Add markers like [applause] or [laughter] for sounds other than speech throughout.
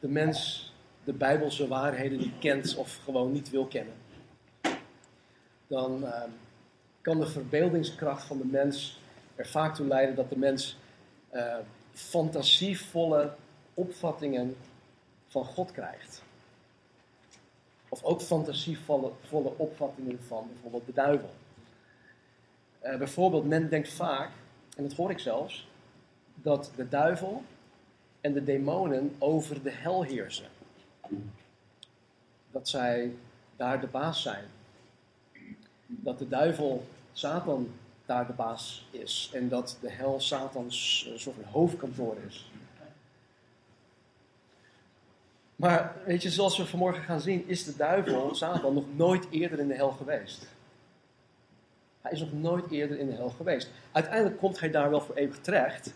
de mens de Bijbelse waarheden niet kent of gewoon niet wil kennen, dan ehm, kan de verbeeldingskracht van de mens er vaak toe leiden dat de mens uh, fantasievolle opvattingen van God krijgt. Of ook fantasievolle volle opvattingen van bijvoorbeeld de duivel. Uh, bijvoorbeeld, men denkt vaak, en dat hoor ik zelfs, dat de duivel en de demonen over de hel heersen. Dat zij daar de baas zijn. Dat de duivel, Satan, daar de baas is. En dat de hel Satans uh, soort van hoofdkantoor is. Maar weet je, zoals we vanmorgen gaan zien, is de duivel, Satan, nog nooit eerder in de hel geweest. Hij is nog nooit eerder in de hel geweest. Uiteindelijk komt hij daar wel voor eeuwig terecht.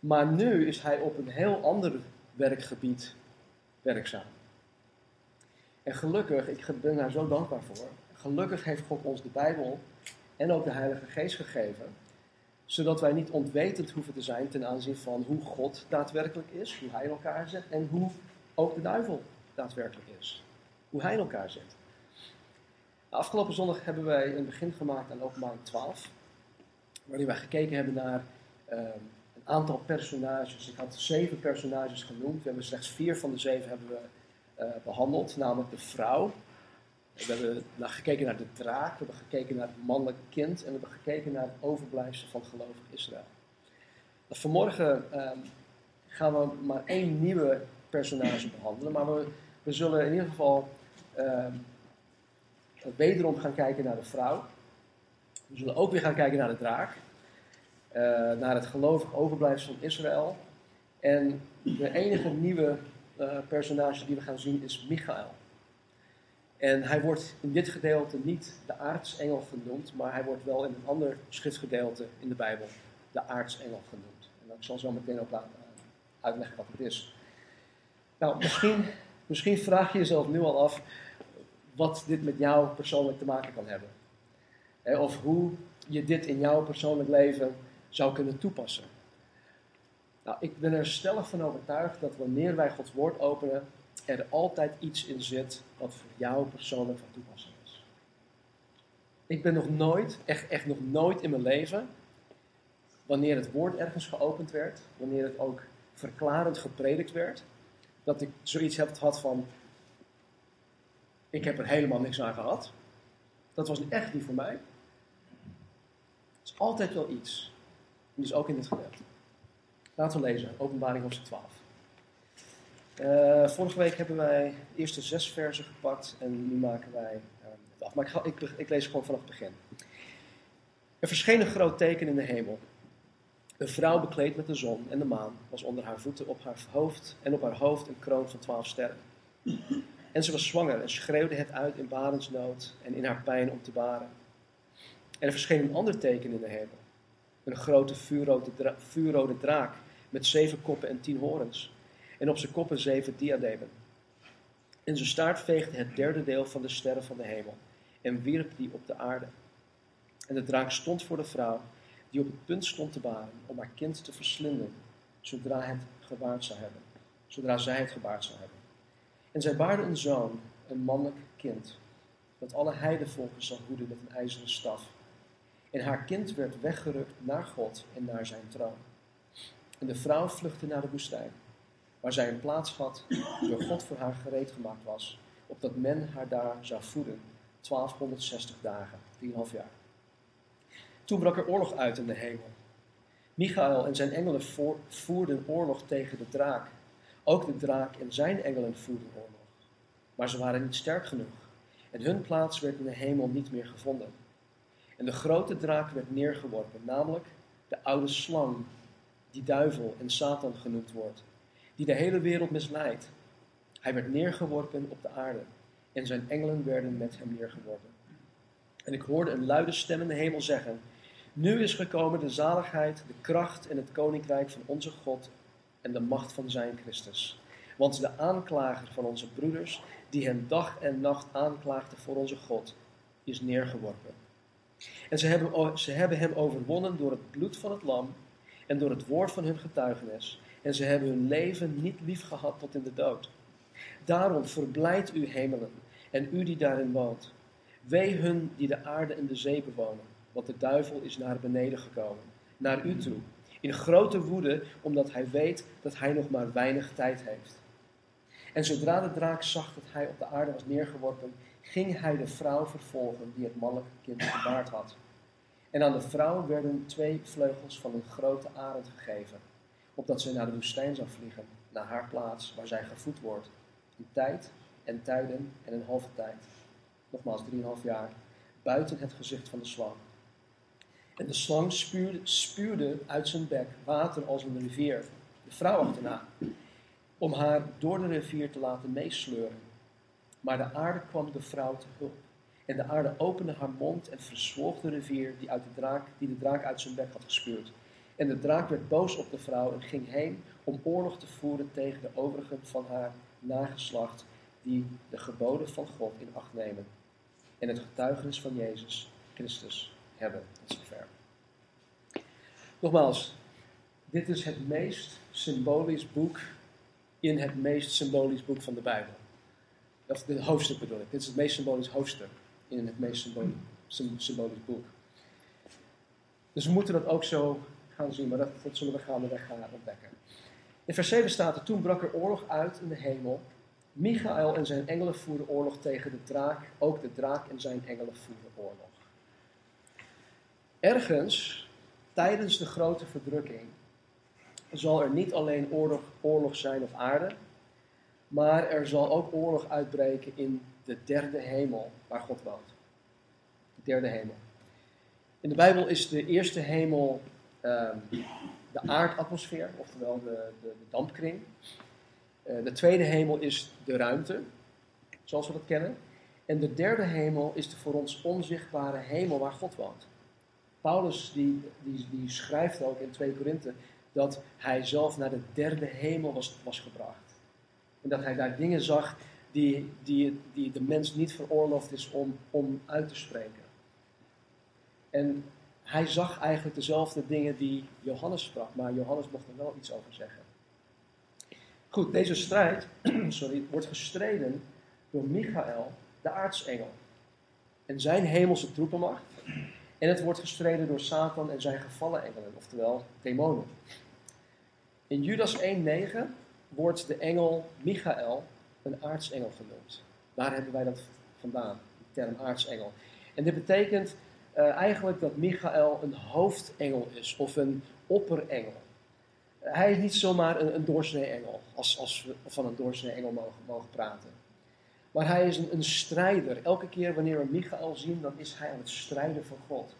Maar nu is hij op een heel ander werkgebied werkzaam. En gelukkig, ik ben daar zo dankbaar voor. Gelukkig heeft God ons de Bijbel en ook de Heilige Geest gegeven. Zodat wij niet ontwetend hoeven te zijn ten aanzien van hoe God daadwerkelijk is, hoe hij in elkaar zit en hoe ook de duivel daadwerkelijk is. Hoe hij in elkaar zit. Afgelopen zondag hebben wij een begin gemaakt aan openbaring 12. Waarin wij gekeken hebben naar een aantal personages. Ik had zeven personages genoemd. We hebben slechts vier van de zeven hebben we uh, behandeld. Namelijk de vrouw. We hebben naar gekeken naar de draak. We hebben gekeken naar het mannelijk kind. En we hebben gekeken naar het overblijfsel van gelovig Israël. Vanmorgen uh, gaan we maar één nieuwe personage behandelen. Maar we, we zullen in ieder geval ehm, wederom gaan kijken naar de vrouw. We zullen ook weer gaan kijken naar de draak. Uh, naar het gelovig overblijfsel van Israël. En de enige nieuwe uh, personage die we gaan zien is Michael. En hij wordt in dit gedeelte niet de aartsengel genoemd, maar hij wordt wel in een ander schriftgedeelte in de Bijbel de aartsengel genoemd. En ik zal zo meteen ook eh, uitleggen wat het is. Nou, misschien, misschien vraag je jezelf nu al af wat dit met jou persoonlijk te maken kan hebben. Of hoe je dit in jouw persoonlijk leven zou kunnen toepassen. Nou, ik ben er stellig van overtuigd dat wanneer wij Gods woord openen, er altijd iets in zit wat voor jou persoonlijk van toepassing is. Ik ben nog nooit, echt, echt nog nooit in mijn leven, wanneer het woord ergens geopend werd, wanneer het ook verklarend gepredikt werd, dat ik zoiets heb gehad van, ik heb er helemaal niks aan gehad. Dat was echt niet voor mij. Het is altijd wel iets. Dus ook in dit gedeelte. Laten we lezen, openbaring hoofdstuk 12. Uh, vorige week hebben wij de eerste zes versen gepakt en nu maken wij uh, het af. Maar ik, ik, lees gewoon vanaf het begin. Er verscheen een groot teken in de hemel. Een vrouw bekleed met de zon en de maan was onder haar voeten op haar hoofd en op haar hoofd een kroon van twaalf sterren. En ze was zwanger en schreeuwde het uit in barensnood en in haar pijn om te baren. En er verscheen een ander teken in de hemel. Een grote vuurrode, dra vuurrode draak met zeven koppen en tien horens. En op zijn koppen zeven diademen. En zijn staart veegde het derde deel van de sterren van de hemel en wierp die op de aarde. En de draak stond voor de vrouw die op het punt stond te baren om haar kind te verslinden, zodra het gebaard zou hebben, zodra zij het gebaard zou hebben. En zij baarde een zoon, een mannelijk kind, dat alle heidevolken zou hoeden met een ijzeren staf. En haar kind werd weggerukt naar God en naar zijn troon. En de vrouw vluchtte naar de woestijn, waar zij een plaats had die door God voor haar gereed gemaakt was, opdat men haar daar zou voeden, 1260 dagen, 4,5 jaar. Toen brak er oorlog uit in de hemel. Michael en zijn engelen voerden oorlog tegen de draak. Ook de draak en zijn engelen voerden oorlog. Maar ze waren niet sterk genoeg. En hun plaats werd in de hemel niet meer gevonden. En de grote draak werd neergeworpen, namelijk de oude slang, die duivel en Satan genoemd wordt, die de hele wereld misleidt. Hij werd neergeworpen op de aarde en zijn engelen werden met hem neergeworpen. En ik hoorde een luide stem in de hemel zeggen: Nu is gekomen de zaligheid, de kracht en het koninkrijk van onze God en de macht van zijn Christus. Want de aanklager van onze broeders, die hen dag en nacht aanklaagde voor onze God, is neergeworpen. En ze hebben, ze hebben hem overwonnen door het bloed van het lam en door het woord van hun getuigenis. en ze hebben hun leven niet lief gehad tot in de dood. Daarom verblijdt u hemelen en u die daarin woont. Wee hun die de aarde en de zee bewonen, want de duivel is naar beneden gekomen, naar u toe, in grote woede, omdat hij weet dat hij nog maar weinig tijd heeft. En zodra de draak zag dat hij op de aarde was neergeworpen, ging hij de vrouw vervolgen die het mannelijke kind gebaard had. En aan de vrouw werden twee vleugels van een grote arend gegeven, opdat zij naar de woestijn zou vliegen, naar haar plaats waar zij gevoed wordt, in tijd en tijden en een halve tijd. Nogmaals, drieënhalf jaar, buiten het gezicht van de slang. En de slang spuurde, spuurde uit zijn bek water als een rivier, de vrouw achterna, om haar door de rivier te laten meesleuren. Maar de aarde kwam de vrouw te hulp. En de aarde opende haar mond en verzwolg de rivier die, uit de draak, die de draak uit zijn bek had gespuurd. En de draak werd boos op de vrouw en ging heen om oorlog te voeren tegen de overigen van haar nageslacht, die de geboden van God in acht nemen. En het getuigenis van Jezus Christus hebben. Tot zover. Nogmaals, dit is het meest symbolisch boek in het meest symbolisch boek van de Bijbel. Of de hoofdstuk bedoel ik. Dit is het meest symbolisch hoofdstuk in het meest symbolisch, boek. Dus we moeten dat ook zo gaan zien, maar dat, dat zullen we gaandeweg gaan ontdekken. In vers 7 staat er, toen brak er oorlog uit in de hemel. Michael en zijn engelen voerden oorlog tegen de draak. Ook de draak en zijn engelen voerden oorlog. Ergens, tijdens de grote verdrukking, zal er niet alleen oorlog, oorlog zijn op aarde, maar er zal ook oorlog uitbreken in de derde hemel waar God woont. De derde hemel. In de Bijbel is de eerste hemel um, de aardatmosfeer, oftewel de, de, de dampkring. Uh, de tweede hemel is de ruimte, zoals we dat kennen. En de derde hemel is de voor ons onzichtbare hemel waar God woont. Paulus die, die, die schrijft ook in 2 Korinthe dat hij zelf naar de derde hemel was, was gebracht. En dat hij daar dingen zag die, die, die de mens niet veroorloofd is om, om uit te spreken. En hij zag eigenlijk dezelfde dingen die Johannes sprak, maar Johannes mocht er wel iets over zeggen. Goed, deze strijd [clears throat] sorry, wordt gestreden door Michael, de aartsengel, en zijn hemelse troepenmacht. En het wordt gestreden door Satan en zijn gevallen engelen, oftewel demonen. In Judas 1,9 wordt de engel Michael een aartsengel genoemd. Waar hebben wij dat vandaan, de term aartsengel? En dit betekent uh, eigenlijk dat Michael een hoofdengel is, of een opperengel. Uh, hij is niet zomaar een, een doorsnee-engel, als, als we van een doorsnee-engel mogen, mogen praten. Maar hij is een, een, strijder. Elke keer wanneer we Michael zien, dan is hij aan het strijden voor God.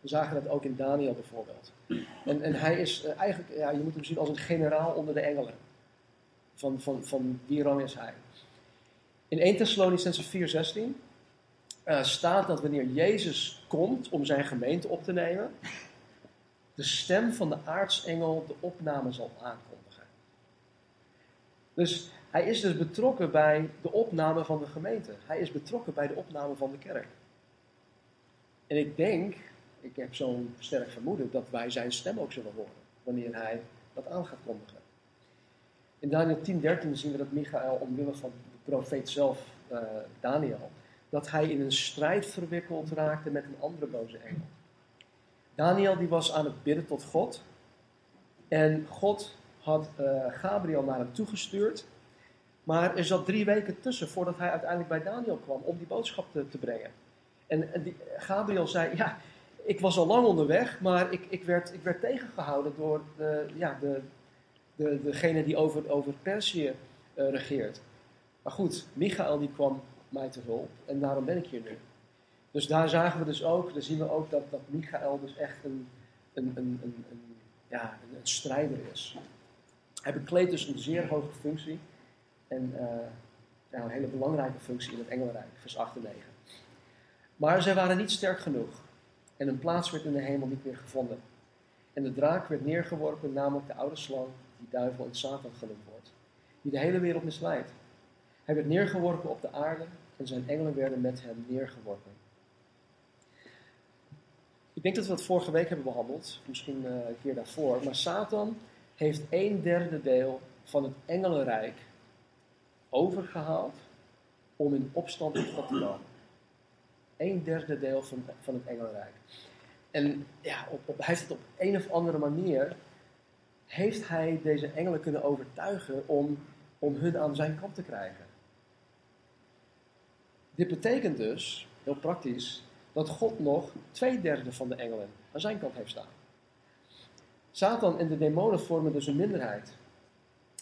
We zagen dat ook in Daniel bijvoorbeeld. En, en hij is uh, eigenlijk, ja, je moet hem zien als een generaal onder de engelen. Van, van, van wie rang is hij? In 1 Thessalonicense 4:16 uh, staat dat wanneer Jezus komt om zijn gemeente op te nemen, de stem van de aartsengel de opname zal aankondigen. Dus hij is dus betrokken bij de opname van de gemeente. Hij is betrokken bij de opname van de kerk. En ik denk, ik heb zo'n sterk vermoeden, dat wij zijn stem ook zullen horen wanneer hij dat aan gaat kondigen. In Daniel 10:13 zien we dat Michael omwille van de profeet zelf, uh, Daniel, dat hij in een strijd verwikkeld raakte met een andere boze engel. Daniel die was aan het bidden tot God. En God had uh, Gabriel naar hem toegestuurd. Maar er zat drie weken tussen voordat hij uiteindelijk bij Daniel kwam om die boodschap te, te brengen. En, die, Gabriel zei, ja, ik was al lang onderweg, maar ik, ik, werd, ik werd tegengehouden door ja, de, de, degene die over, over Perzië uh, regeert. Maar goed, Michael die kwam mij te hulp en daarom ben ik hier nu. Dus daar zagen we dus ook, daar zien we ook dat, dat Michael dus echt een, een, een, een, een ja, een, strijder is. Hij bekleedt dus een zeer hoge functie en ja, een hele belangrijke functie in het Engelrijk, vers 8 en 9. Maar zij waren niet sterk genoeg en een plaats werd in de hemel niet meer gevonden. En de draak werd neergeworpen, namelijk de oude slang, die duivel en Satan genoemd wordt, die de hele wereld misleidt. Hij werd neergeworpen op de aarde en zijn engelen werden met hem neergeworpen. Ik denk dat we dat vorige week hebben behandeld, misschien uh, een keer daarvoor. Maar Satan heeft een derde deel van het engelenrijk overgehaald om in opstand te komen. Een derde deel van, van het engelenrijk. En ja, op, hij heeft het op een of andere manier, heeft hij deze engelen kunnen overtuigen om, om hun aan zijn kant te krijgen. Dit betekent dus, heel praktisch, dat God nog twee derde van de engelen aan zijn kant heeft staan. Satan en de demonen vormen dus een minderheid.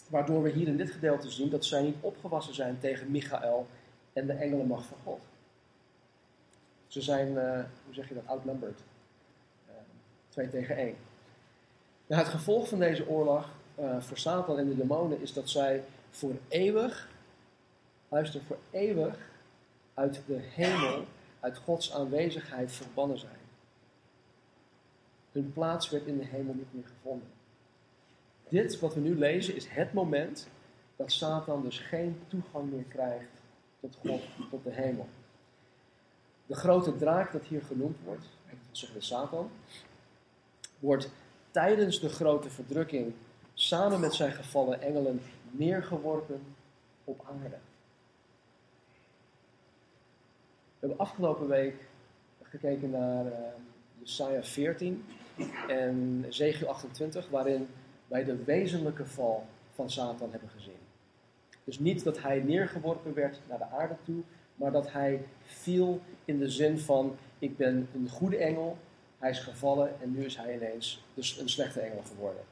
Waardoor we hier in dit gedeelte zien dat zij niet opgewassen zijn tegen Michael en de engelenmacht van God. Ze zijn, uh, hoe zeg je dat, outnumbered. Uh, twee tegen één. Nou, het gevolg van deze oorlog uh, voor Satan en de demonen is dat zij voor eeuwig, luister, voor eeuwig uit de hemel, uit Gods aanwezigheid verbannen zijn. Hun plaats werd in de hemel niet meer gevonden. Dit wat we nu lezen is het moment dat Satan dus geen toegang meer krijgt tot God, tot de hemel. De grote draak dat hier genoemd wordt, dat zeggen we Satan, wordt tijdens de grote verdrukking samen met zijn gevallen engelen neergeworpen op aarde. We hebben afgelopen week gekeken naar uh, Jesaja 14 en Ezekiel 28, waarin wij de wezenlijke val van Satan hebben gezien. Dus niet dat hij neergeworpen werd naar de aarde toe, maar dat hij viel in de zin van: ik ben een goede engel, hij is gevallen en nu is hij ineens dus een slechte engel geworden.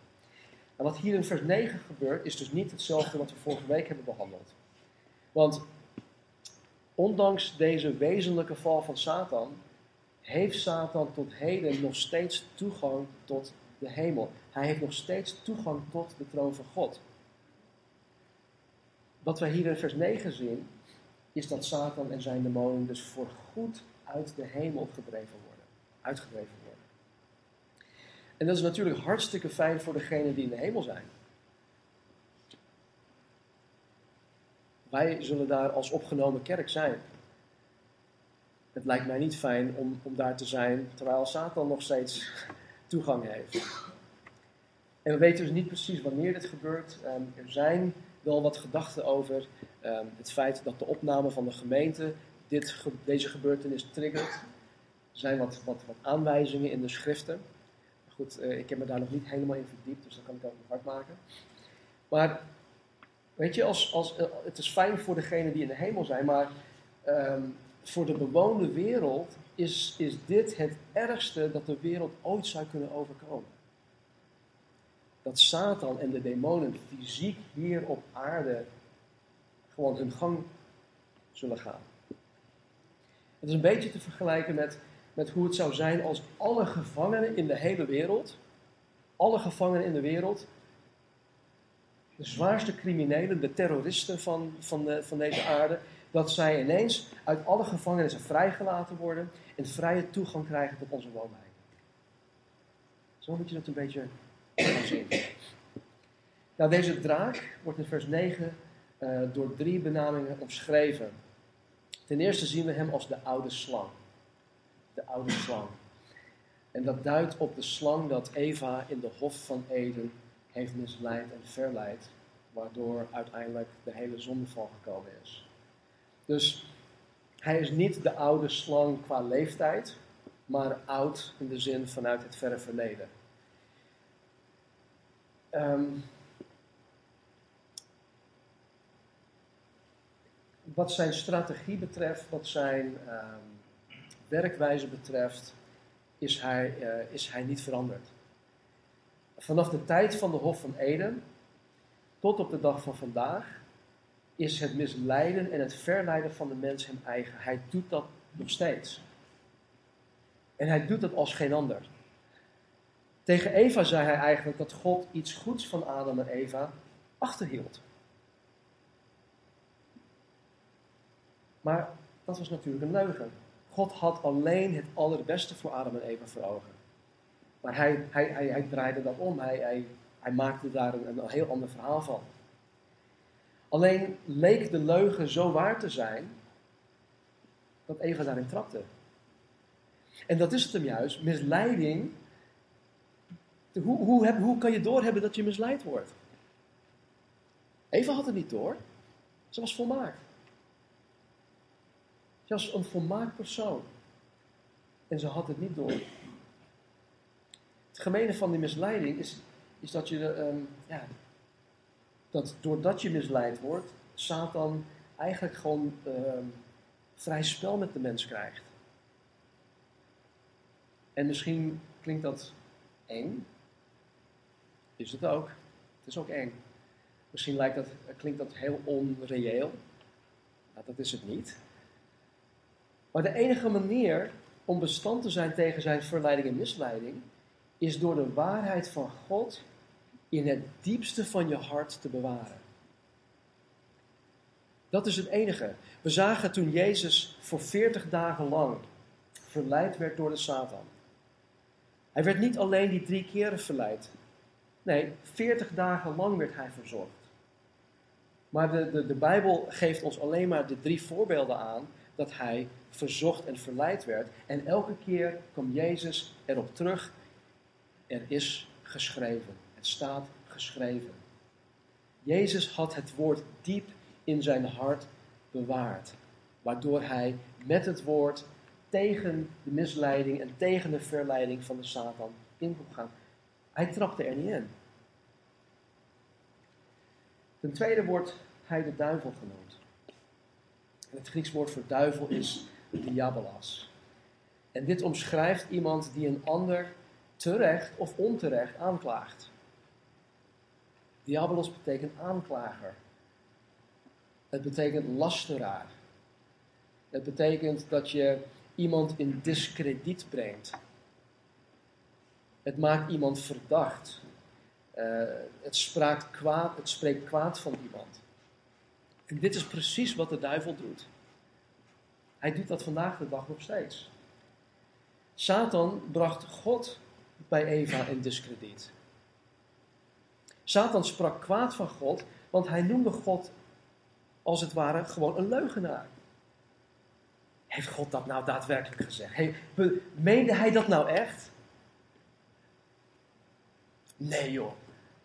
En wat hier in vers 9 gebeurt, is dus niet hetzelfde wat we vorige week hebben behandeld. Want ondanks deze wezenlijke val van Satan, heeft Satan tot heden nog steeds toegang tot de hemel. Hij heeft nog steeds toegang tot de troon van God. Wat wij hier in vers 9 zien, is dat Satan en zijn demonen dus voorgoed uit de hemel gedreven worden. Uitgedreven worden. En dat is natuurlijk hartstikke fijn voor degenen die in de hemel zijn. Wij zullen daar als opgenomen kerk zijn. Het lijkt mij niet fijn om, om daar te zijn terwijl Satan nog steeds toegang heeft. En we weten dus niet precies wanneer dit gebeurt. Um, er zijn wel wat gedachten over um, het feit dat de opname van de gemeente dit, deze gebeurtenis triggert. Er zijn wat, wat, wat aanwijzingen in de schriften. Goed, uh, ik heb me daar nog niet helemaal in verdiept, dus dat kan ik ook nog hard maken. Maar weet je, als, als, uh, het is fijn voor degenen die in de hemel zijn, maar um, voor de bewoonde wereld is, is dit het ergste dat de wereld ooit zou kunnen overkomen. Dat Satan en de demonen fysiek hier op aarde gewoon hun gang zullen gaan. Het is een beetje te vergelijken met, met hoe het zou zijn als alle gevangenen in de hele wereld, alle gevangenen in de wereld, de zwaarste criminelen, de terroristen van, van, de, van deze aarde, dat zij ineens uit alle gevangenissen vrijgelaten worden en vrije toegang krijgen tot onze woonwijken. Zo moet je dat een beetje zien. Nou, deze draak wordt in vers 9 uh, eh, door drie benamingen omschreven. Ten eerste zien we hem als de oude slang. De oude slang. En dat duidt op de slang dat Eva in de Hof van Eden heeft misleid en verleid, waardoor uiteindelijk de hele zondeval gekomen is. Dus hij is niet de oude slang qua leeftijd, maar oud in de zin vanuit het verre verleden. Um, wat zijn strategie betreft, wat zijn um, werkwijze betreft, is hij, uh, is hij niet veranderd. Vanaf de tijd van de Hof van Eden tot op de dag van vandaag is het misleiden en het verleiden van de mens hem eigen. Hij doet dat nog steeds. En hij doet dat als geen ander. Tegen Eva zei hij eigenlijk dat God iets goeds van Adam en Eva achterhield. Maar dat was natuurlijk een leugen. God had alleen het allerbeste voor Adam en Eva voor ogen. Maar hij, hij, hij, hij draaide dat om. Hij, hij, hij maakte daar een, heel ander verhaal van. Alleen leek de leugen zo waar te zijn dat Eva daarin trapte. En dat is het hem juist, misleiding Hoe, hoe, heb, hoe kan je doorhebben dat je misleid wordt? Eva had het niet door. Ze was volmaakt. Ze was een volmaakt persoon. En ze had het niet door. Het gemene van die misleiding is, is dat je, ehm, ja, dat doordat je misleid wordt, Satan eigenlijk gewoon ehm, vrij spel met de mens krijgt. En misschien klinkt dat eng. Is het ook. Het is ook eng. Misschien lijkt dat, klinkt dat heel onreëel. Nou, dat is het niet. Maar de enige manier om bestand te zijn tegen zijn verleiding en misleiding, is door de waarheid van God in het diepste van je hart te bewaren. Dat is het enige. We zagen toen Jezus voor 40 dagen lang verleid werd door de Satan. Hij werd niet alleen die drie keren verleid. Nee, 40 dagen lang werd hij verzocht. Maar de, de, de Bijbel geeft ons alleen maar de drie voorbeelden aan dat hij verzocht en verleid werd. En elke keer kwam Jezus erop terug. Er is geschreven. Het staat geschreven. Jezus had het woord diep in zijn hart bewaard. Waardoor hij met het woord tegen de misleiding en tegen de verleiding van de Satan in kon gaan. Hij trapte er niet in. Ten tweede wordt hij de duivel genoemd. Het Grieks woord voor duivel is diabolos. En dit omschrijft iemand die een ander terecht of onterecht aanklaagt. Diabolos betekent aanklager. Het betekent lasteraar. Het betekent dat je iemand in discrediet brengt. Het maakt iemand verdacht. Uh, het, kwaad, het spreekt kwaad van iemand. En dit is precies wat de duivel doet. Hij doet dat vandaag de dag nog steeds. Satan bracht God bij Eva in discrediet. Satan sprak kwaad van God, want hij noemde God als het ware gewoon een leugenaar. Heeft God dat nou daadwerkelijk gezegd? Hey, meende hij dat nou echt? Nee joh,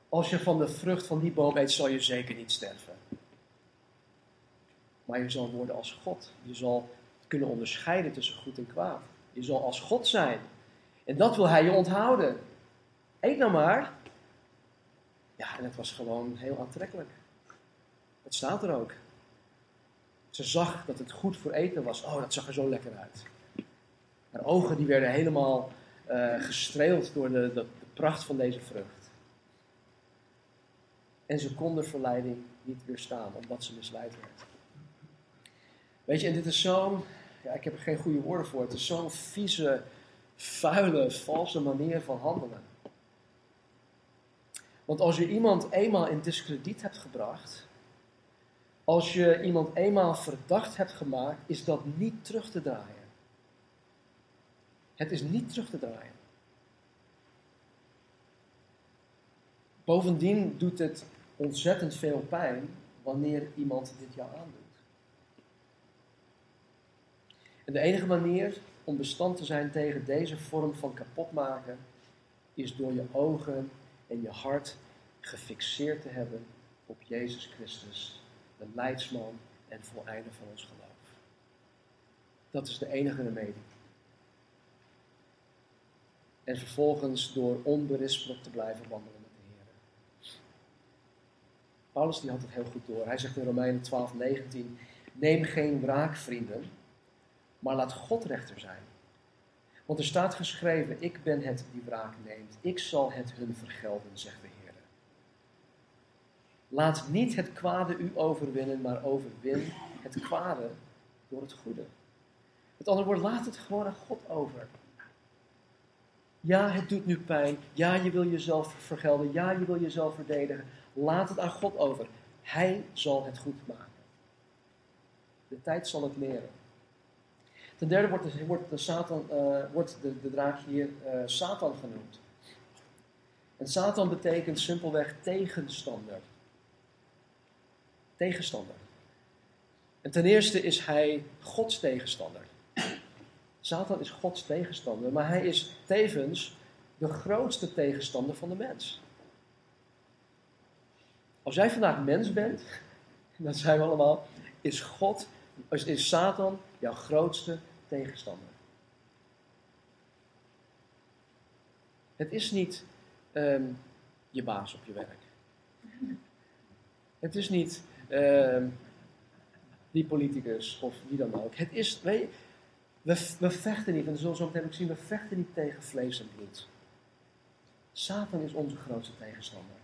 als je van de vrucht van die boom eet, zal je zeker niet sterven. Maar je zal worden als God. Je zal kunnen onderscheiden tussen goed en kwaad. Je zal als God zijn. En dat wil hij je onthouden. Eet nou maar. Ja, en het was gewoon heel aantrekkelijk. Het staat er ook. Ze zag dat het goed voor eten was. Oh, dat zag er zo lekker uit. Haar ogen die werden helemaal uh, gestreeld door de, de, de pracht van deze vrucht. En ze kon de verleiding niet weerstaan, omdat ze misleid werd. Weet je, en dit is zo'n ja, ik heb er geen goede woorden voor. Het is zo'n vieze, vuile, valse manier van handelen. Want als je iemand eenmaal in discrediet hebt gebracht, als je iemand eenmaal verdacht hebt gemaakt, is dat niet terug te draaien. Het is niet terug te draaien. Bovendien doet het ontzettend veel pijn wanneer iemand dit jou aandoet. En de enige manier om bestand te zijn tegen deze vorm van kapotmaken is door je ogen en je hart gefixeerd te hebben op Jezus Christus, de leidsman en voleinder van ons geloof. Dat is de enige remedie. En vervolgens door onberispelijk te blijven wandelen met de Heer. Paulus die had het heel goed door. Hij zegt in Romeinen 12, 19: Neem geen wraak, vrienden maar laat God rechter zijn. Want er staat geschreven: Ik ben het die wraak neemt. Ik zal het hun vergelden, zegt de Heer. Laat niet het kwade u overwinnen, maar overwin het kwade door het goede. Met andere woorden, laat het gewoon aan God over. Ja, het doet nu pijn. Ja, je wil jezelf vergelden. Ja, je wil jezelf verdedigen. Laat het aan God over. Hij zal het goed maken. De tijd zal het leren. Ten derde wordt de, wordt de, Satan, uh, wordt de, de draak hier uh, Satan genoemd. En Satan betekent simpelweg tegenstander. Tegenstander. En ten eerste is hij Gods tegenstander. Satan is Gods tegenstander, maar hij is tevens de grootste tegenstander van de mens. Als jij vandaag mens bent, [laughs] dat zijn we allemaal, is God, is Satan jouw grootste tegenstander. Het is niet ehm, je baas op je werk. Het is niet ehm, die politicus of wie dan ook. Het is, we, vechten niet, en zoals we meteen ook zien, we vechten niet tegen vlees en bloed. Satan is onze grootste tegenstander.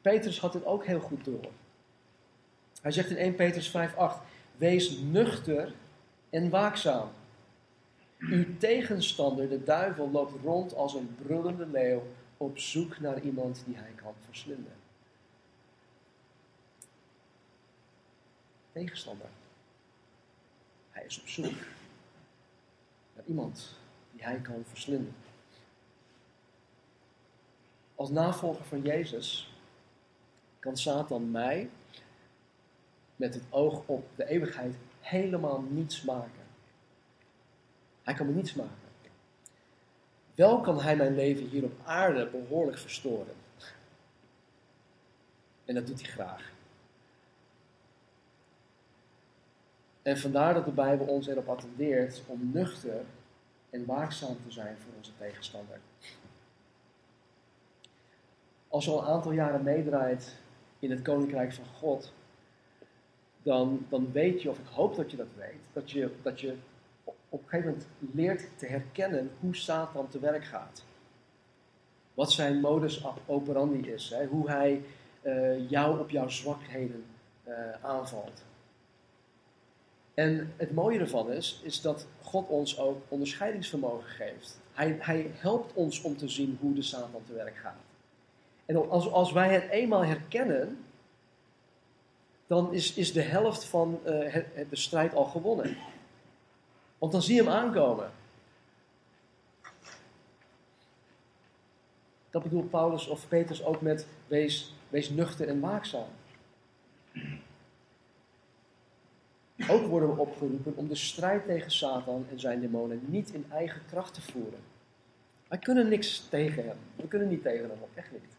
Petrus had het ook heel goed door. Hij zegt in 1 Petrus 5:8: Wees nuchter en waakzaam. Uw tegenstander, de duivel, loopt rond als een brullende leeuw op zoek naar iemand die hij kan verslinden. Tegenstander. Hij is op zoek naar iemand die hij kan verslinden. Als navolger van Jezus kan Satan mij met het oog op de eeuwigheid helemaal niets maken. Hij kan me niets maken. Wel kan hij mijn leven hier op aarde behoorlijk verstoren. En dat doet hij graag. En vandaar dat de Bijbel ons erop attendeert om nuchter en waakzaam te zijn voor onze tegenstander. Als je al een aantal jaren meedraait in het Koninkrijk van God, dan, dan weet je, of ik hoop dat je dat weet, dat je, dat je op een gegeven moment leert te herkennen hoe Satan te werk gaat. Wat zijn modus operandi is, hè? hoe hij uh, jou op jouw zwakheden uh, aanvalt. En het mooie ervan is, is dat God ons ook onderscheidingsvermogen geeft. Hij, hij helpt ons om te zien hoe de Satan te werk gaat. En als, als wij het eenmaal herkennen, dan is, is de helft van uh, de strijd al gewonnen. Want dan zie je hem aankomen. Dat bedoelt Paulus of Petrus ook met wees, wees nuchter en waakzaam. Ook worden we opgeroepen om de strijd tegen Satan en zijn demonen niet in eigen kracht te voeren. Wij kunnen niks tegen hem. We kunnen niet tegen hem op, echt niet.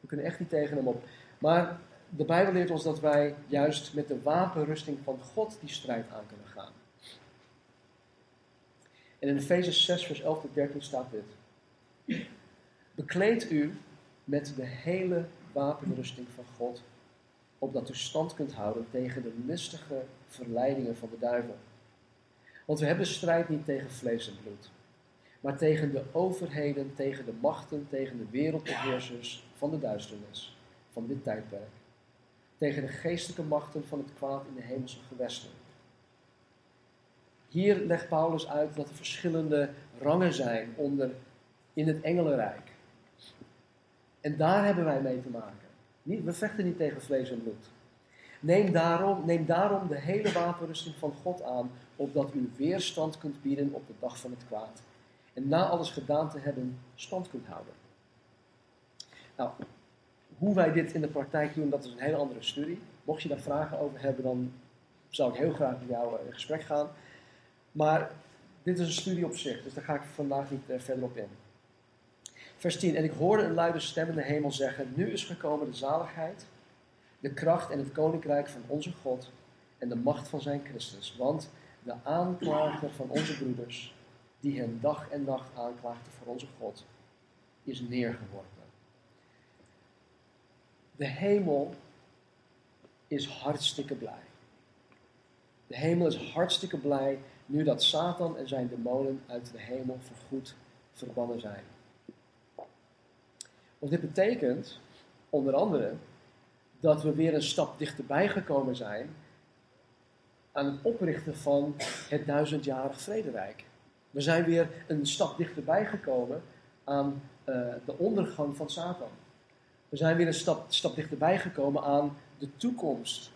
We kunnen echt niet tegen hem op. Maar de Bijbel leert ons dat wij juist met de wapenrusting van God die strijd aan kunnen gaan. En in Efeze 6, vers 11 tot 13 staat dit. Bekleed u met de hele wapenrusting van God, opdat u stand kunt houden tegen de listige verleidingen van de duivel. Want we hebben strijd niet tegen vlees en bloed, maar tegen de overheden, tegen de machten, tegen de wereldbeheersers van de duisternis, van dit tijdperk. Tegen de geestelijke machten van het kwaad in de hemelse gewesten. Hier legt Paulus uit dat er verschillende rangen zijn onder in het engelenrijk. En daar hebben wij mee te maken. We vechten niet tegen vlees en bloed. Neem daarom, neem daarom de hele wapenrusting van God aan, opdat u weerstand kunt bieden op de dag van het kwaad. En na alles gedaan te hebben, stand kunt houden. Nou, hoe wij dit in de praktijk doen, dat is een hele andere studie. Mocht je daar vragen over hebben, dan zou ik heel graag met jou in gesprek gaan. Maar dit is een studie op zich, dus daar ga ik vandaag niet uh, verder op in. Vers 10. En ik hoorde een luide stem in de hemel zeggen: Nu is gekomen de zaligheid, de kracht en het koninkrijk van onze God en de macht van zijn Christus. Want de aanklager van onze broeders, die hen dag en nacht aanklaagde voor onze God, is neergeworpen. De hemel is hartstikke blij. De hemel is hartstikke blij nu dat Satan en zijn demonen uit de hemel voorgoed verbannen zijn. Want dit betekent onder andere dat we weer een stap dichterbij gekomen zijn aan het oprichten van het duizendjarig vrederijk. We zijn weer een stap dichterbij gekomen aan uh, de ondergang van Satan. We zijn weer een stap, stap dichterbij gekomen aan de toekomst.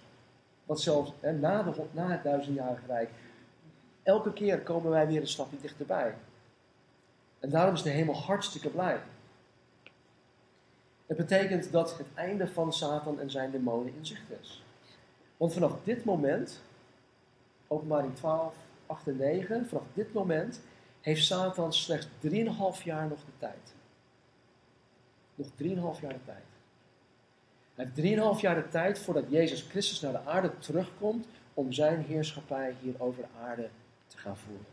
Wat zelfs hè, na, de, na het duizendjarige rijk elke keer komen wij weer een stapje dichterbij. En daarom is de hemel hartstikke blij. Het betekent dat het einde van Satan en zijn demonen in zicht is. Want vanaf dit moment, openbaring 12, 8 en 9, vanaf dit moment heeft Satan slechts 3,5 jaar nog de tijd. Nog 3,5 jaar de tijd. Hij heeft 3,5 jaar de tijd voordat Jezus Christus naar de aarde terugkomt om zijn heerschappij hier over de aarde te gaan voeren.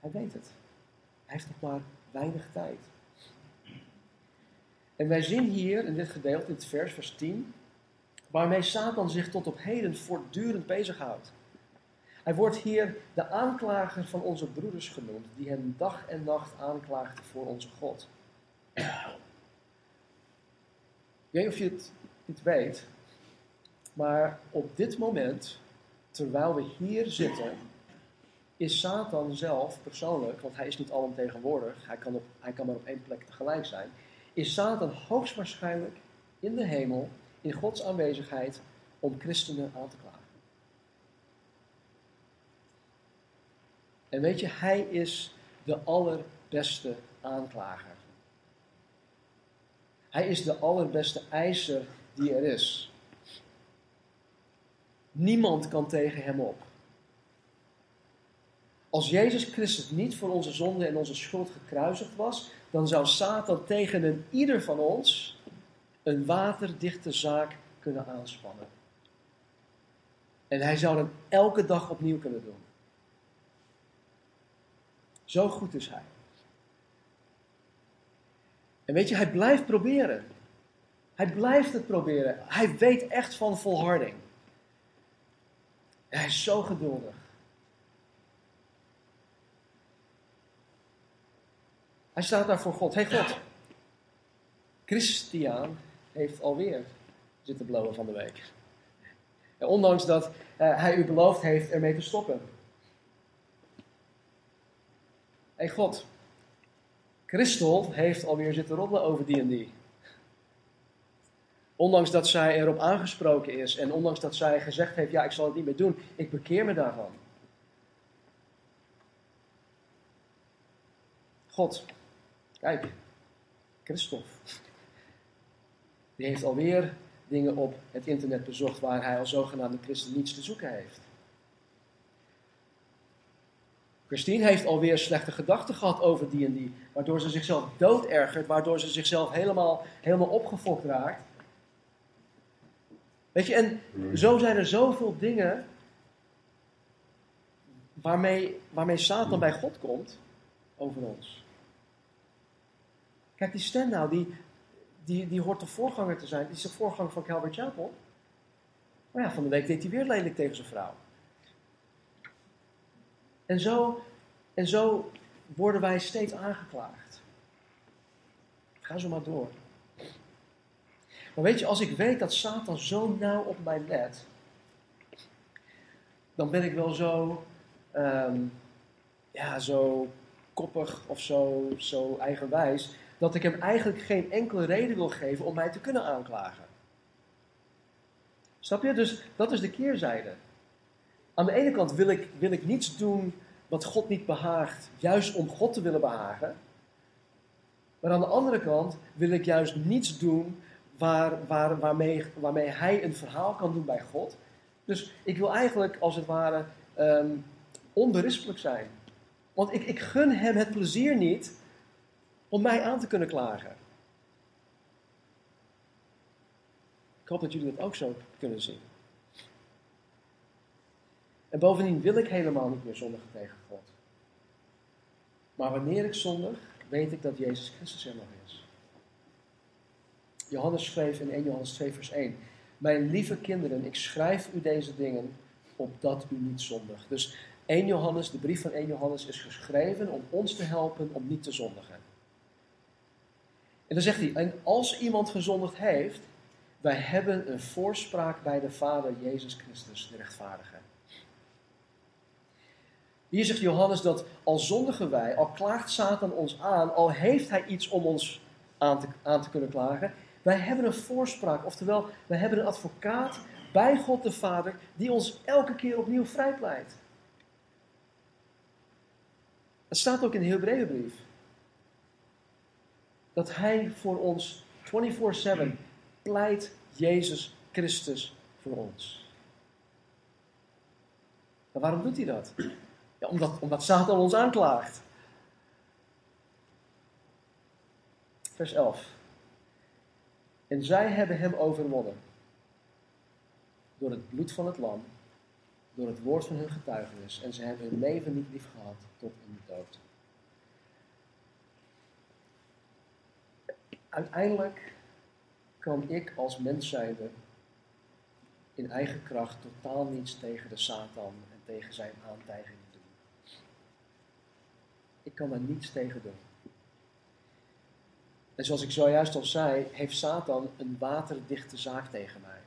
Hij weet het. Hij heeft nog maar weinig tijd. En wij zien hier in dit gedeelte, in het vers, vers 10, waarmee Satan zich tot op heden voortdurend bezighoudt. Hij wordt hier de aanklager van onze broeders genoemd, die hem dag en nacht aanklaagt voor onze God. Ik weet niet of je het niet weet, maar op dit moment, terwijl we hier zitten, is Satan zelf persoonlijk, want hij is niet alomtegenwoordig, hij kan, op, hij kan maar op één plek tegelijk zijn, is Satan hoogstwaarschijnlijk in de hemel, in Gods aanwezigheid, om christenen aan te klagen. En weet je, hij is de allerbeste aanklager. Hij is de allerbeste eiser die er is. Niemand kan tegen hem op. Als Jezus Christus niet voor onze zonde en onze schuld gekruisigd was, dan zou Satan tegen een ieder van ons een waterdichte zaak kunnen aanspannen. En hij zou dat elke dag opnieuw kunnen doen. Zo goed is hij. En weet je, hij blijft proberen. Hij blijft het proberen. Hij weet echt van volharding. En hij is zo geduldig. Hij staat daar voor God. Hé hey God, Christian heeft alweer zitten blowen van de week. En ondanks dat uh, hij u beloofd heeft ermee te stoppen. Hé hey God, Christel heeft alweer zitten roddelen over die en die. Ondanks dat zij erop aangesproken is en ondanks dat zij gezegd heeft: Ja, ik zal het niet meer doen, ik bekeer me daarvan. God, kijk, Christophe, die heeft alweer dingen op het internet bezocht waar hij als zogenaamde christen niets te zoeken heeft. Christine heeft alweer slechte gedachten gehad over die en die, waardoor ze zichzelf doodergert, waardoor ze zichzelf helemaal, helemaal opgefokt raakt. Weet je, en zo zijn er zoveel dingen waarmee, waarmee Satan bij God komt over ons. Kijk, die Stendaal, die, die, die hoort de voorganger te zijn. Die is de voorganger van Calvary Chapel. Maar ja, van de week deed hij weer lelijk tegen zijn vrouw. En zo, en zo worden wij steeds aangeklaagd. Ga zo maar door. Maar weet je, als ik weet dat Satan zo nauw op mij let, dan ben ik wel zo, um, ja, zo koppig of zo, zo eigenwijs, dat ik hem eigenlijk geen enkele reden wil geven om mij te kunnen aanklagen. Snap je? Dus dat is de keerzijde. Aan de ene kant wil ik, wil ik niets doen wat God niet behaagt, juist om God te willen behagen. Maar aan de andere kant wil ik juist niets doen waar, waar, waarmee, waarmee hij een verhaal kan doen bij God. Dus ik wil eigenlijk, als het ware, um, onberispelijk zijn. Want ik, ik gun hem het plezier niet om mij aan te kunnen klagen. Ik hoop dat jullie dat ook zo kunnen zien. En bovendien wil ik helemaal niet meer zondigen tegen God. Maar wanneer ik zondig, weet ik dat Jezus Christus er nog is. Johannes schreef in 1 Johannes 2 vers 1. Mijn lieve kinderen, ik schrijf u deze dingen opdat u niet zondigt. Dus 1 Johannes, de brief van 1 Johannes is geschreven om ons te helpen om niet te zondigen. En dan zegt hij, en als iemand gezondigd heeft, wij hebben een voorspraak bij de Vader Jezus Christus, de rechtvaardige. Hier zegt Johannes dat al zondigen wij, al klaagt Satan ons aan, al heeft hij iets om ons aan te, aan te kunnen klagen, wij hebben een voorspraak. Oftewel, wij hebben een advocaat bij God de Vader die ons elke keer opnieuw vrijpleit. Het staat ook in de Hebreeënbrief. Dat hij voor ons 24-7 pleit Jezus Christus voor ons. Waarom doet hij dat? Ja, omdat, omdat Satan ons aanklaagt. Vers 11. En zij hebben hem overwonnen. Door het bloed van het lam, door het woord van hun getuigenis. En ze hebben hun leven niet lief gehad tot in de dood. Uiteindelijk kan ik als mens zijnde in eigen kracht totaal niets tegen de Satan en tegen zijn aantijgingen. Ik kan daar niets tegen doen. En zoals ik zojuist al zei, heeft Satan een waterdichte zaak tegen mij.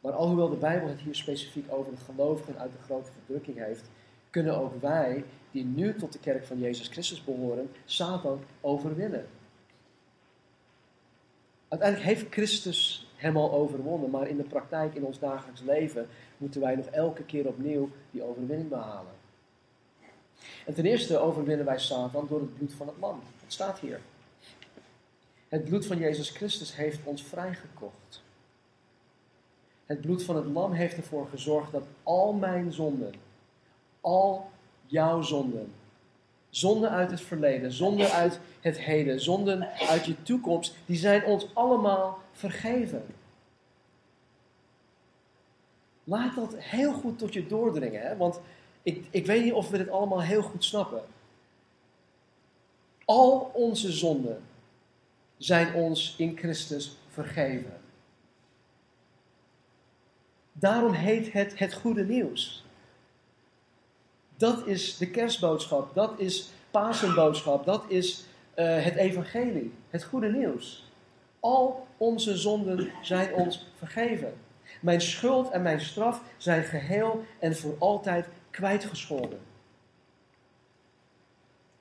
Maar alhoewel de Bijbel het hier specifiek over de gelovigen uit de grote verdrukking heeft, kunnen ook wij, die nu tot de kerk van Jezus Christus behoren, Satan overwinnen. Uiteindelijk heeft Christus hem al overwonnen, maar in de praktijk, in ons dagelijks leven, moeten wij nog elke keer opnieuw die overwinning behalen. En ten eerste overwinnen wij Satan door het bloed van het lam. Het staat hier. Het bloed van Jezus Christus heeft ons vrijgekocht. Het bloed van het lam heeft ervoor gezorgd dat al mijn zonden, al jouw zonden, zonden uit het verleden, zonden uit het heden, zonden uit je toekomst, die zijn ons allemaal vergeven. Laat dat heel goed tot je doordringen, hè? want ik, ik weet niet of we dit allemaal heel goed snappen. Al onze zonden zijn ons in Christus vergeven. Daarom heet het het goede nieuws. Dat is de kerstboodschap, dat is Pasenboodschap, dat is uh, het evangelie, het goede nieuws. Al onze zonden zijn ons vergeven. Mijn schuld en mijn straf zijn geheel en voor altijd kwijtgescholden.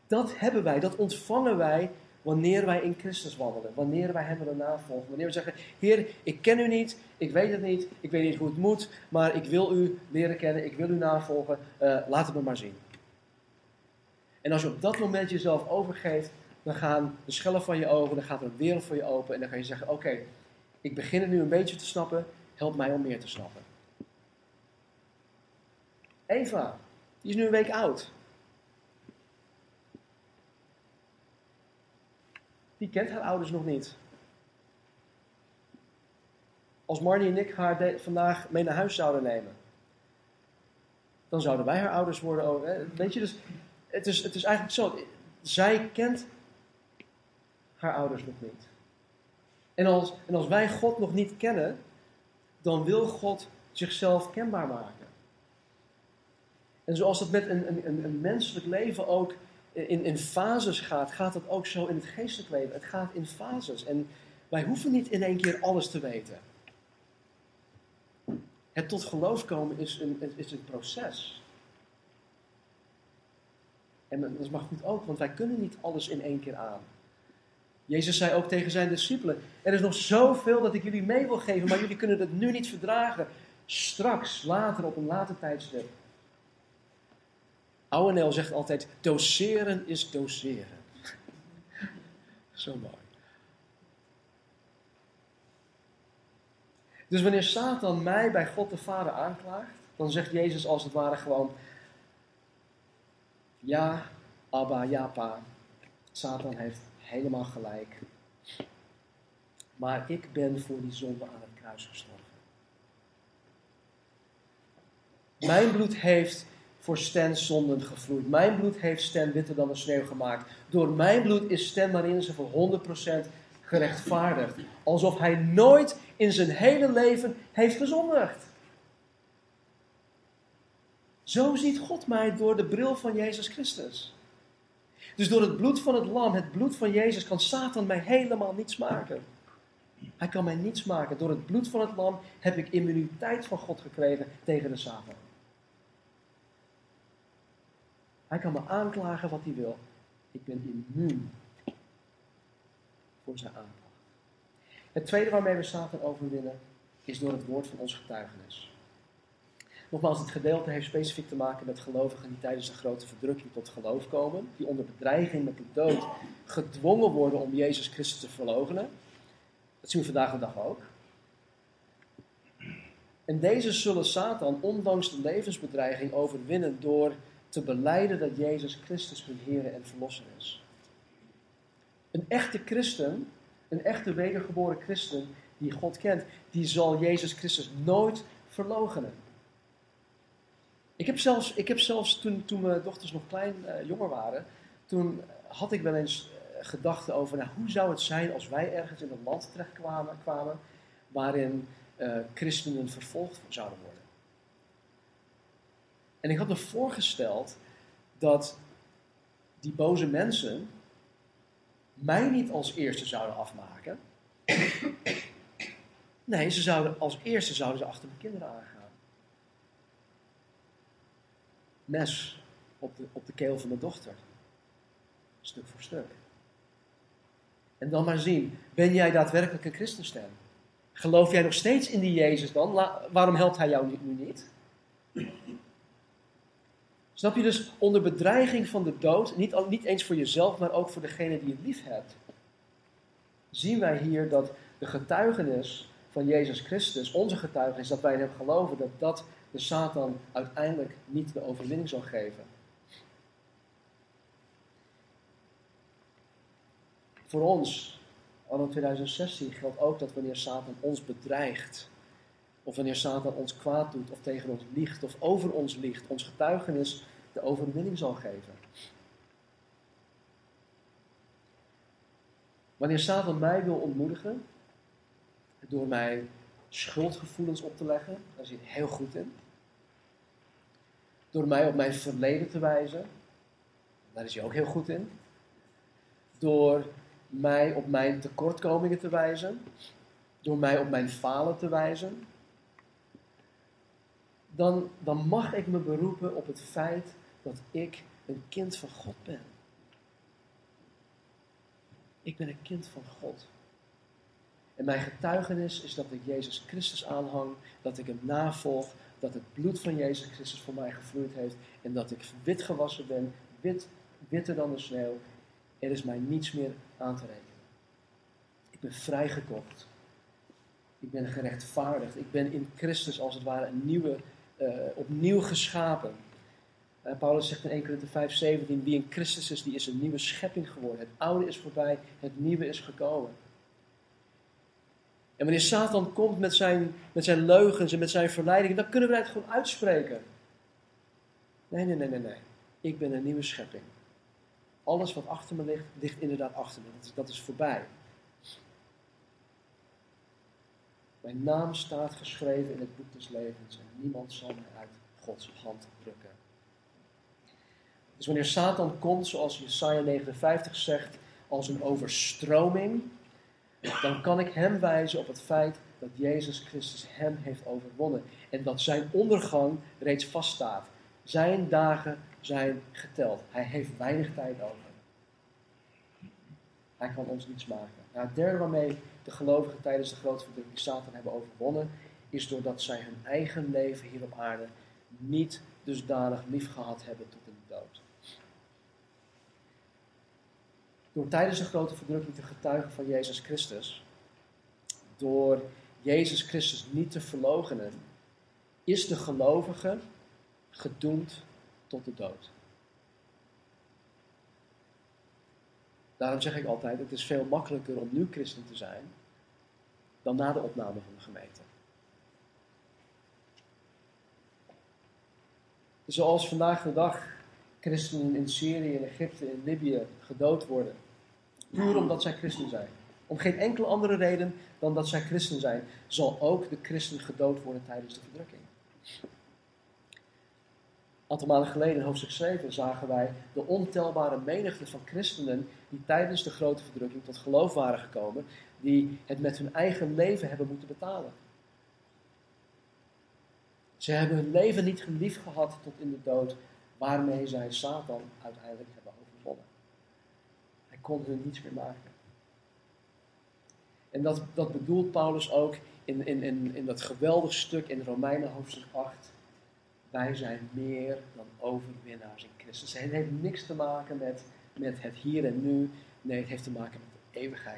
Dat hebben wij, dat ontvangen wij wanneer wij in Christus wandelen, wanneer wij Hem willen navolgen, wanneer we zeggen, Heer, ik ken U niet, ik weet het niet, ik weet niet hoe het moet, maar ik wil U leren kennen, ik wil U navolgen, uh, laat het me maar zien. En als je op dat moment jezelf overgeeft, dan gaan de schellen van je ogen, dan gaat er een wereld voor je open en dan kan je zeggen, oké, ik begin het nu een beetje te snappen, help mij om meer te snappen. Eva, die is nu een week oud. Die kent haar ouders nog niet. Als Marnie en ik haar vandaag mee naar huis zouden nemen, dan zouden wij haar ouders worden ook. Weet je, dus het is, het is eigenlijk zo. Zij kent haar ouders nog niet. En als, en als wij God nog niet kennen, dan wil God zichzelf kenbaar maken. En zoals het met een, een, een menselijk leven ook in, in fases gaat, gaat het ook zo in het geestelijk leven. Het gaat in fases. En wij hoeven niet in één keer alles te weten. Het tot geloof komen is een, is een proces. En dat maar goed ook, want wij kunnen niet alles in één keer aan. Jezus zei ook tegen zijn discipelen: Er is nog zoveel dat ik jullie mee wil geven, maar jullie kunnen het nu niet verdragen. Straks, later, op een later tijdstip. Ouwenel zegt altijd: doseren is doseren. Zo mooi. Dus wanneer Satan mij bij God de Vader aanklaagt, dan zegt Jezus als het ware gewoon: Ja, Abba, ja, pa. Satan heeft helemaal gelijk. Maar ik ben voor die zonde aan het kruis gestorven. Mijn bloed heeft voor Stens zonden gevloeid. Mijn bloed heeft Sten witter dan de sneeuw gemaakt. Door mijn bloed is Sten Marinse voor 100% gerechtvaardigd. Alsof hij nooit in zijn hele leven heeft gezondigd. Zo ziet God mij door de bril van Jezus Christus. Dus door het bloed van het lam, het bloed van Jezus, kan Satan mij helemaal niets maken. Hij kan mij niets maken. Door het bloed van het lam heb ik immuniteit van God gekregen tegen de Satan. Hij kan me aanklagen wat hij wil. Ik ben immuun voor zijn aanklacht. Het tweede waarmee we Satan overwinnen is door het woord van ons getuigenis. Nogmaals, het gedeelte heeft specifiek te maken met gelovigen die tijdens de grote verdrukking tot geloof komen, die onder bedreiging met de dood gedwongen worden om Jezus Christus te verloochenen. Dat zien we vandaag de dag ook. En deze zullen Satan, ondanks de levensbedreiging, overwinnen door te beleiden dat Jezus Christus hun Heer en Verlosser is. Een echte christen, een echte wedergeboren christen die God kent, die zal Jezus Christus nooit verloochenen. Ik heb zelfs, ik heb zelfs toen, toen mijn dochters nog klein, uh, jonger waren, toen had ik wel eens uh, gedachten over, nou, hoe zou het zijn als wij ergens in een land terecht kwamen, kwamen waarin uh, christenen vervolgd zouden worden. En ik had me voorgesteld dat die boze mensen mij niet als eerste zouden afmaken. Nee, ze zouden, als eerste zouden ze achter mijn kinderen aangaan. Mes op de, op de keel van mijn dochter. Stuk voor stuk. En dan maar zien, ben jij daadwerkelijk een christenstem? Geloof jij nog steeds in die Jezus dan? waarom helpt hij jou nu niet? Snap je dus onder bedreiging van de dood, niet, niet eens voor jezelf, maar ook voor degene die je lief hebt, zien wij hier dat de getuigenis van Jezus Christus, onze getuigenis dat wij in hem geloven, dat dat de Satan uiteindelijk niet de overwinning zal geven. Voor ons, anno 2016, geldt ook dat wanneer Satan ons bedreigt, of wanneer Satan ons kwaad doet, of tegen ons liegt, of over ons liegt, ons getuigenis de overwinning zal geven. Wanneer Satan mij wil ontmoedigen, door mij schuldgevoelens op te leggen, daar zit heel goed in. Door mij op mijn verleden te wijzen, daar is hij ook heel goed in. Door mij op mijn tekortkomingen te wijzen, door mij op mijn falen te wijzen, dan, dan mag ik me beroepen op het feit dat ik een kind van God ben. Ik ben een kind van God. En mijn getuigenis is dat ik Jezus Christus aanhang, dat ik hem navolg, dat het bloed van Jezus Christus voor mij gevloeid heeft en dat ik wit gewassen ben, wit, witter dan de sneeuw. Er is mij niets meer aan te rekenen. Ik ben vrijgekocht. Ik ben gerechtvaardigd. Ik ben in Christus als het ware een nieuwe, uh, opnieuw geschapen. Uh, Paulus zegt in 1 Corinthië 5, 17, wie in Christus is, die is een nieuwe schepping geworden. Het oude is voorbij, het nieuwe is gekomen. En wanneer Satan komt met zijn, met zijn leugens en met zijn verleidingen, dan kunnen we het gewoon uitspreken. Nee, nee, nee, nee, nee. Ik ben een nieuwe schepping. Alles wat achter me ligt, ligt inderdaad achter me. Dat is, dat is voorbij. Mijn naam staat geschreven in het boek des levens en niemand zal mij uit Gods hand drukken. Dus wanneer Satan komt, zoals Jesaja 59 zegt, als een overstroming, dan kan ik hem wijzen op het feit dat Jezus Christus hem heeft overwonnen. En dat zijn ondergang reeds vaststaat. Zijn dagen zijn geteld. Hij heeft weinig tijd over. Hij kan ons niets maken. Nou, het derde waarmee de gelovigen tijdens de grote verdrukking Satan hebben overwonnen, is doordat zij hun eigen leven hier op aarde niet dusdanig lief gehad hebben tot in de dood. Door tijdens de grote verdrukking te getuigen van Jezus Christus, door Jezus Christus niet te verloochenen, is de gelovige gedoemd tot de dood. Daarom zeg ik altijd, het is veel makkelijker om nu christen te zijn dan na de opname van de gemeente. Zoals vandaag de dag christenen in Syrië, in Egypte, in Libië gedood worden. Puur omdat zij christen zijn. Om geen enkele andere reden dan dat zij christen zijn, zal ook de christen gedood worden tijdens de verdrukking. Een aantal geleden in hoofdstuk 7 zagen wij de ontelbare menigte van christenen die tijdens de grote verdrukking tot geloof waren gekomen, die het met hun eigen leven hebben moeten betalen. Ze hebben hun leven niet geliefd gehad tot in de dood, waarmee zij Satan uiteindelijk hebben overwonnen. Hij kon hun niets meer maken. En dat, dat bedoelt Paulus ook in, in, in, in dat geweldig stuk in Romeinen hoofdstuk 8. Wij zijn meer dan overwinnaars in Christus. Het heeft niks te maken met, met het hier en nu. Nee, het heeft te maken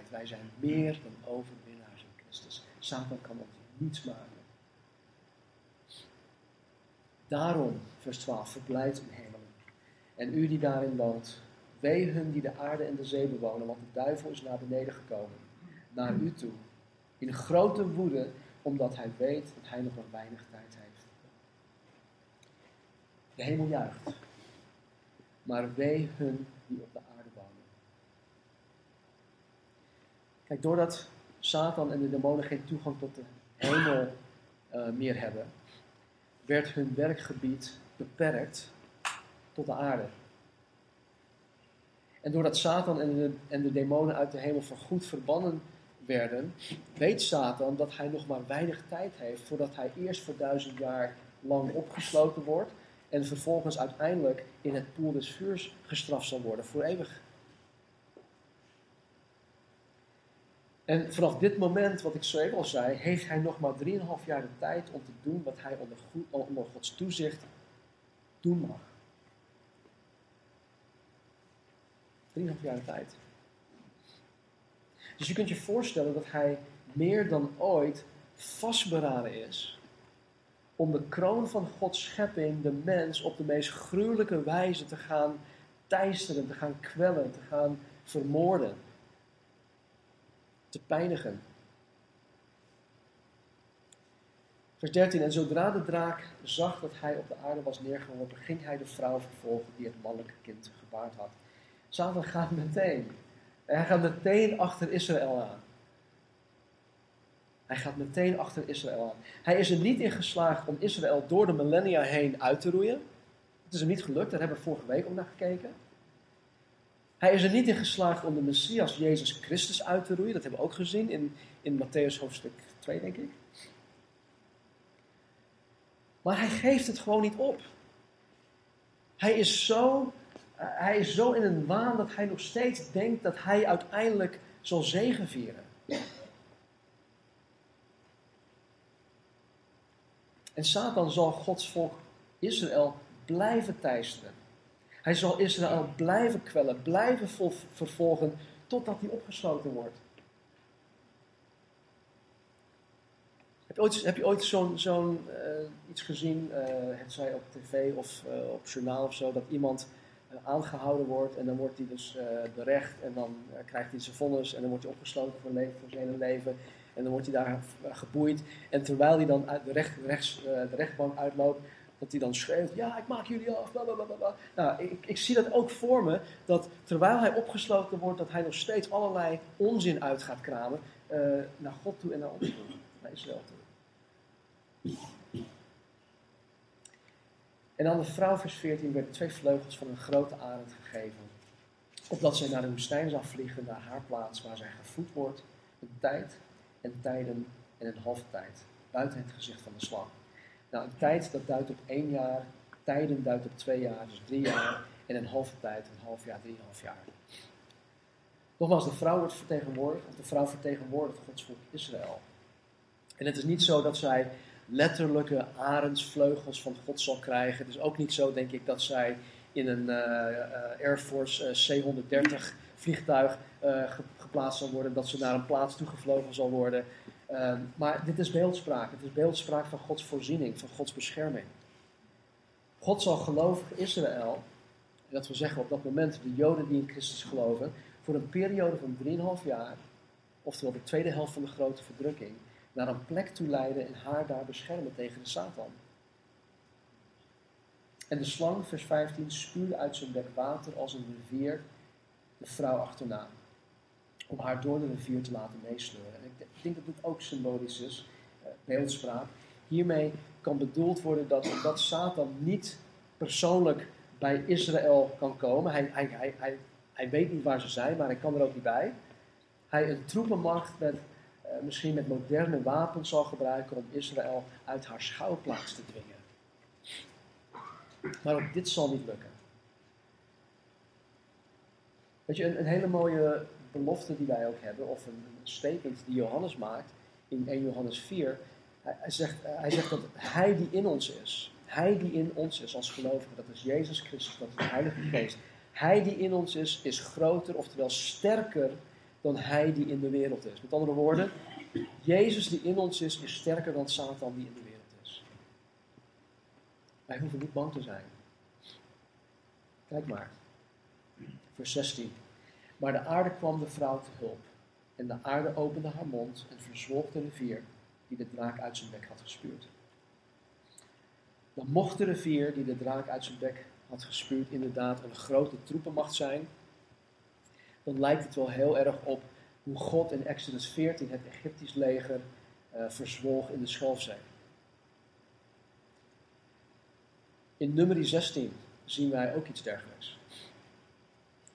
Wij zijn meer dan overwinnaars in Christus. Satan kan ons niets maken. Daarom, vers 12, verblijd in hemelen. En u die daarin woont, wee hun die de aarde en de zee bewonen, want de duivel is naar beneden gekomen, naar u toe, in grote woede, omdat hij weet dat hij nog maar weinig tijd heeft. De hemel juicht, maar wee hun die op de aarde Kijk, doordat Satan en de demonen geen toegang tot de hemel uh, meer hebben, werd hun werkgebied beperkt tot de aarde. En doordat Satan en de, en de demonen uit de hemel voorgoed verbannen werden, weet Satan dat hij nog maar weinig tijd heeft voordat hij eerst voor duizend jaar lang opgesloten wordt en vervolgens uiteindelijk in het poel des vuurs gestraft zal worden voor eeuwig. En vanaf dit moment, wat ik zo even al zei, heeft hij nog maar 3,5 jaar de tijd om te doen wat hij onder, Gods toezicht doen mag. 3,5 jaar de tijd. Dus je kunt je voorstellen dat hij meer dan ooit vastberaden is om de kroon van Gods schepping, de mens, op de meest gruwelijke wijze te gaan teisteren, te gaan kwellen, te gaan vermoorden, te pijnigen. Vers 13. En zodra de draak zag dat hij op de aarde was neergeworpen, ging hij de vrouw vervolgen die het mannelijke kind gebaard had. Satan gaat meteen. Hij gaat meteen achter Israël aan. Hij gaat meteen achter Israël aan. Hij is er niet in geslaagd om Israël door de millennia heen uit te roeien. Het is hem niet gelukt, daar hebben we vorige week ook naar gekeken. Hij is er niet in geslaagd om de Messias Jezus Christus uit te roeien. Dat hebben we ook gezien in, in Matthäus hoofdstuk 2, denk ik. Maar hij geeft het gewoon niet op. Hij is zo, uh, hij is zo in een waan dat hij nog steeds denkt dat hij uiteindelijk zal zegenvieren. En Satan zal Gods volk Israël blijven teisteren. Hij zal Israël blijven kwellen, blijven vervolgen, totdat hij opgesloten wordt. Heb je ooit, heb je ooit zo'n uh, iets gezien, uh, het zij op tv of uh, op journaal of zo, dat iemand aangehouden wordt en dan wordt hij dus berecht en dan krijgt hij zijn vonnis en dan wordt hij opgesloten voor, leven, voor zijn hele leven en dan wordt hij daar geboeid en terwijl hij dan uit de, recht, rechts, de rechtbank uitloopt, dat hij dan schreeuwt, ja, ik maak jullie af, bla Nou, ik, ik zie dat ook voor me, dat terwijl hij opgesloten wordt, dat hij nog steeds allerlei onzin uit gaat kramen uh, naar God toe en naar ons toe, naar Israël toe. En aan de vrouw, vers 14, werden twee vleugels van een grote arend gegeven, opdat zij naar de woestijn zou vliegen, naar haar plaats waar zij gevoed wordt, een tijd en tijden en een halve tijd, buiten het gezicht van de slang. Nou, een tijd dat duidt op één jaar, tijden duidt op twee jaar, dus drie jaar, en een halve tijd, een half jaar, drieënhalf jaar. Nogmaals, de vrouw wordt vertegenwoordigd, de vrouw vertegenwoordigt Gods volk Israël. En het is niet zo dat zij letterlijke arendsvleugels van God zal krijgen. Het is ook niet zo, denk ik, dat zij in een uh, Air Force uh, C-130 vliegtuig geplaatst zal worden, dat ze naar een plaats toegevlogen zal worden. Uh, maar dit is beeldspraak. Het is beeldspraak van Gods voorziening, van Gods bescherming. God zal gelovig Israël, dat wil zeggen op dat moment de Joden die in Christus geloven, voor een periode van 3,5 jaar, oftewel de tweede helft van de grote verdrukking, naar een plek toe leiden en haar daar beschermen tegen de Satan. En de slang, vers 15, spuwde uit zijn bek water als een rivier de vrouw achterna om haar door de rivier te laten meesleuren. Ik denk dat dit ook symbolisch is, uh, beeldspraak. Hiermee kan bedoeld worden dat omdat Satan niet persoonlijk bij Israël kan komen, hij, hij, hij, hij, hij weet niet waar ze zijn, maar hij kan er ook niet bij. Hij een troepenmacht met, uh, misschien met moderne wapens zal gebruiken om Israël uit haar schouwplaats te dwingen. Maar ook dit zal niet lukken. Weet je, een hele mooie belofte die wij ook hebben, of een, statement die Johannes maakt in 1 Johannes 4. Hij, zegt, hij zegt dat Hij die in ons is, Hij die in ons is als gelovige, dat is Jezus Christus, dat is de Heilige Geest. Hij die in ons is, is groter, oftewel sterker dan Hij die in de wereld is. Met andere woorden, Jezus die in ons is, is sterker dan Satan die in de wereld is. Wij hoeven niet bang te zijn. Kijk maar. Vers 16. Maar de aarde kwam de vrouw te hulp. En de aarde opende haar mond en verzwolg de rivier die de draak uit zijn bek had gespuurd. Dan mocht de rivier die de draak uit zijn bek had gespuurd inderdaad een grote troepenmacht zijn. Dan lijkt het wel heel erg op hoe God in Exodus 14 het Egyptisch leger uh, verzwolg in de Schalfzee. In nummer 16 zien wij ook iets dergelijks.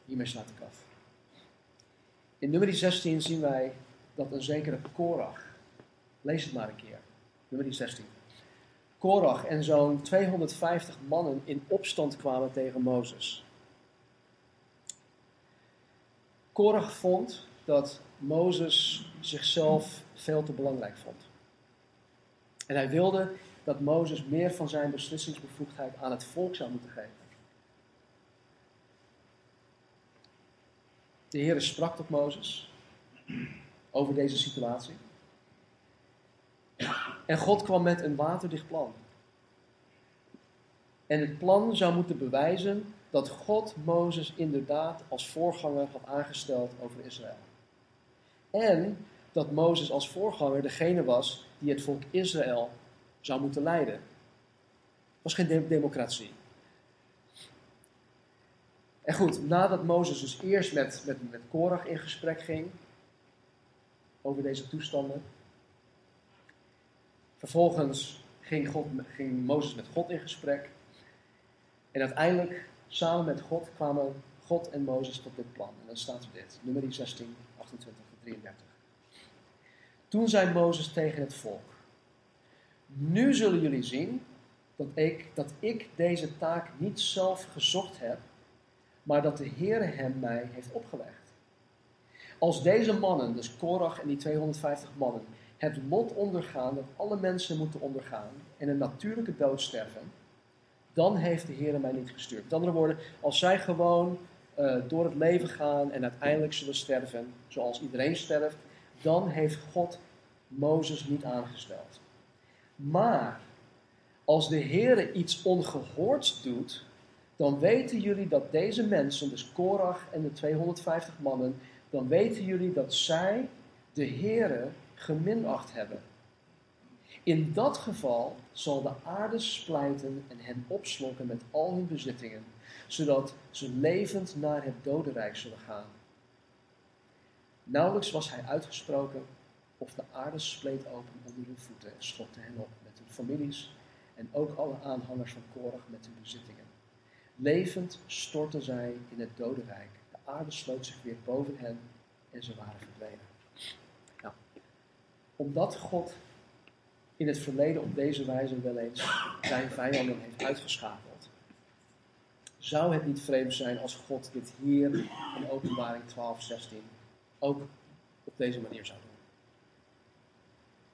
Hiermee slaat ik af. In nummer 16 zien wij dat een zekere Korach, lees het maar een keer, nummer 16. Korach en zo'n 250 mannen in opstand kwamen tegen Mozes. Korach vond dat Mozes zichzelf veel te belangrijk vond. En hij wilde dat Mozes meer van zijn beslissingsbevoegdheid aan het volk zou moeten geven. De Heer sprak tot Mozes over deze situatie. En God kwam met een waterdicht plan. En het plan zou moeten bewijzen dat God Mozes inderdaad als voorganger had aangesteld over Israël. En dat Mozes als voorganger degene was die het volk Israël zou moeten leiden. Het was geen democratie. En goed, nadat Mozes dus eerst met, met, met Korach in gesprek ging over deze toestanden, vervolgens ging, God, ging Mozes met God in gesprek. En uiteindelijk, samen met God, kwamen God en Mozes tot dit plan. En dan staat er dit, nummer 16, 28 tot 33. Toen zei Mozes tegen het volk, nu zullen jullie zien dat ik, dat ik deze taak niet zelf gezocht heb, maar dat de Heer hem mij heeft opgelegd. Als deze mannen, dus Korach en die 250 mannen, het lot ondergaan dat alle mensen moeten ondergaan en een natuurlijke dood sterven, dan heeft de Heer mij niet gestuurd. Met andere woorden, als zij gewoon uh, door het leven gaan en uiteindelijk zullen sterven, zoals iedereen sterft, dan heeft God Mozes niet aangesteld. Maar als de Heer iets ongehoords doet, dan weten jullie dat deze mensen, dus Korach en de 250 mannen, dan weten jullie dat zij de Heere geminacht hebben. In dat geval zal de aarde splijten en hen opslokken met al hun bezittingen, zodat ze levend naar het dodenrijk zullen gaan. Nauwelijks was hij uitgesproken of de aarde spleet open onder hun voeten en schokte hen op met hun families en ook alle aanhangers van Korach met hun bezittingen. Levend stortten zij in het dodenrijk. De aarde sloot zich weer boven hen en ze waren verdwenen. Nou, omdat God in het verleden op deze wijze wel eens zijn vijanden heeft uitgeschakeld, zou het niet vreemd zijn als God dit hier in Openbaring 12, 16 ook op deze manier zou doen.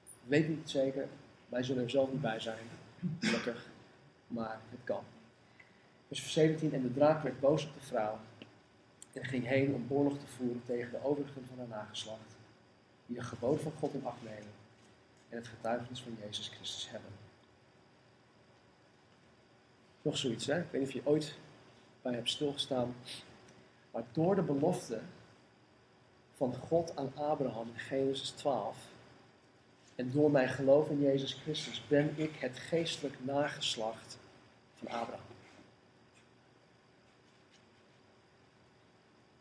Ik weet niet zeker, wij zullen er zelf niet bij zijn, gelukkig, maar het kan. Vers 17, en de draak werd boos op de vrouw en ging heen om oorlog te voeren tegen de overigen van haar nageslacht, die de geboden van God in acht en het getuigenis van Jezus Christus hebben. Nog zoiets, hè? Ik weet niet of je ooit bij hebt stilgestaan, maar door de belofte van God aan Abraham in Genesis 12 en door mijn geloof in Jezus Christus ben ik het geestelijk nageslacht van Abraham.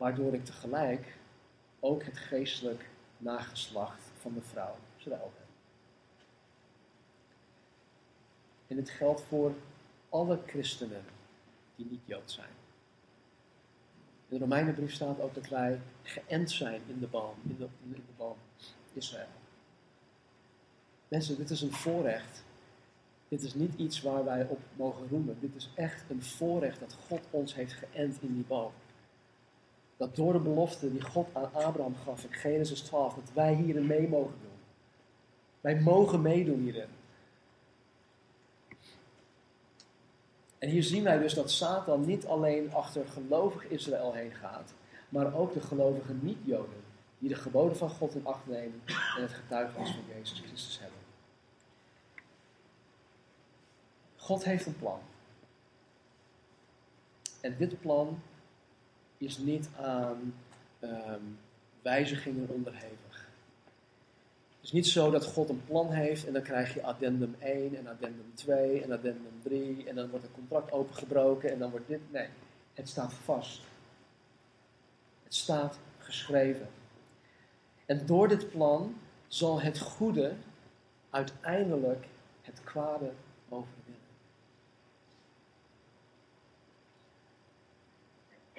Waardoor ik tegelijk ook het geestelijk nageslacht van de vrouw Israël ben. En dit geldt voor alle christenen die niet Jood zijn. In de Romeinenbrief staat ook dat wij geënt zijn in de boom, in de, in de boom Israël. Mensen, dit is een voorrecht. Dit is niet iets waar wij op mogen roemen. Dit is echt een voorrecht dat God ons heeft geënt in die boom. Dat door de belofte die God aan Abraham gaf in Genesis 12, dat wij hierin mee mogen doen. Wij mogen meedoen hierin. En hier zien wij dus dat Satan niet alleen achter gelovig Israël heen gaat, maar ook de gelovige niet-Joden, die de geboden van God in acht nemen en het getuigenis van Jezus Christus hebben. God heeft een plan. En dit plan is niet aan ehm, wijzigingen onderhevig. Het is niet zo dat God een plan heeft en dan krijg je addendum 1 en addendum 2 en addendum 3 en dan wordt een contract opengebroken en dan wordt dit. Nee, het staat vast. Het staat geschreven. En door dit plan zal het goede uiteindelijk het kwade overwinnen.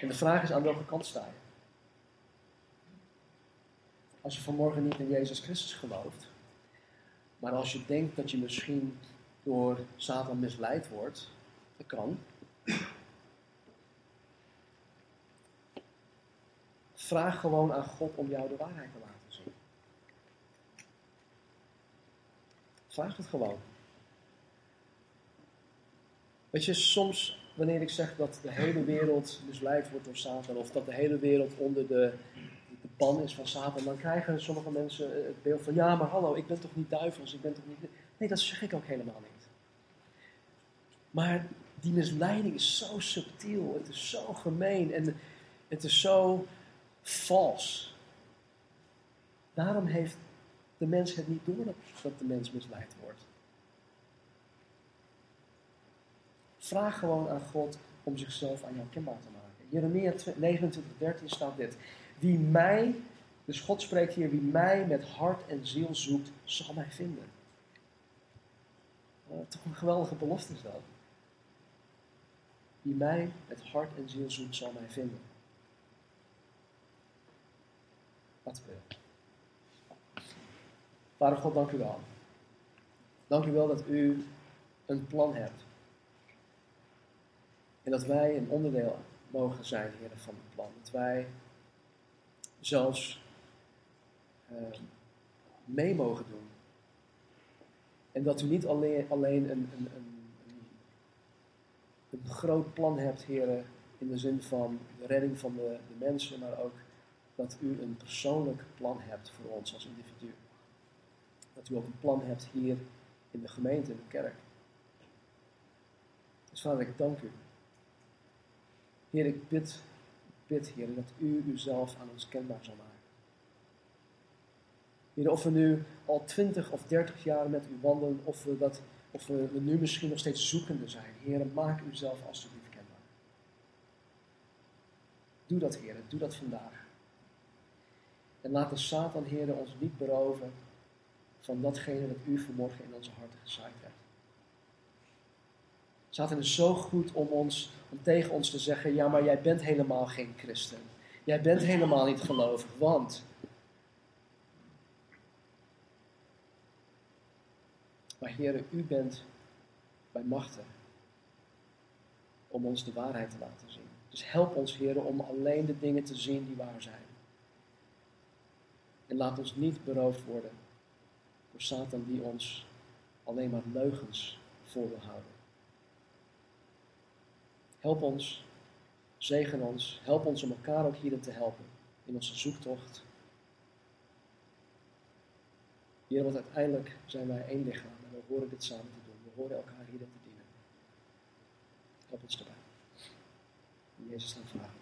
En de vraag is aan welke kant sta je? Als je vanmorgen niet in Jezus Christus gelooft, maar als je denkt dat je misschien door Satan misleid wordt, dat kan. Vraag gewoon aan God om jou de waarheid te laten zien. Vraag het gewoon. Weet je, soms wanneer ik zeg dat de hele wereld misleid wordt door Satan, of dat de hele wereld onder de, ban is van Satan, dan krijgen sommige mensen het beeld van: ja, maar hallo, ik ben toch niet duivels, ik ben toch niet. Nee, dat zeg ik ook helemaal niet. Maar die misleiding is zo subtiel, het is zo gemeen en het is zo vals. Daarom heeft de mens het niet door dat de mens misleid wordt. Vraag gewoon aan God om zichzelf aan jou kenbaar te maken. Jeremia 29, 13 staat dit. Wie mij, dus God spreekt hier, wie mij met hart en ziel zoekt, zal mij vinden. Oh, toch een geweldige belofte is dat. Wie mij met hart en ziel zoekt, zal mij vinden. Laten we Vader God, dank u wel. Dank u wel dat u een plan hebt. En dat wij een onderdeel mogen zijn, Heer, van het plan. Dat wij zelfs uh, mee mogen doen. En dat u niet alleen, alleen een, een, een, een, groot plan hebt, Heer, in de zin van de redding van de, de mensen, maar ook dat u een persoonlijk plan hebt voor ons als individu. Dat u ook een plan hebt hier in de gemeente, in de kerk. Dus vader, ik dank u. Heer, ik bid, bid, Heer, dat u uzelf aan ons kenbaar zal maken. Heer, of we nu al twintig of dertig jaar met u wandelen, of we, dat, of we nu misschien nog steeds zoekende zijn. Heer, maak uzelf alsjeblieft kenbaar. Doe dat, Heer, doe dat vandaag. En laat de Satan, Heer, ons niet beroven van datgene dat u vanmorgen in onze harten gezaaid hebt. Satan is zo goed om, ons, om tegen ons te zeggen: ja, maar jij bent helemaal geen christen. Jij bent helemaal niet gelovig, want. Maar Heer, u bent bij machten om ons de waarheid te laten zien. Dus help ons, Heer, om alleen de dingen te zien die waar zijn. En laat ons niet beroofd worden door Satan die ons alleen maar leugens voor wil houden. Help ons, zegen ons, help ons om elkaar ook hierin te helpen, in onze zoektocht. Hier, want uiteindelijk zijn wij één lichaam en we horen dit samen te doen. We horen elkaar hierin te dienen. Help ons erbij. In Jezus' naam vragen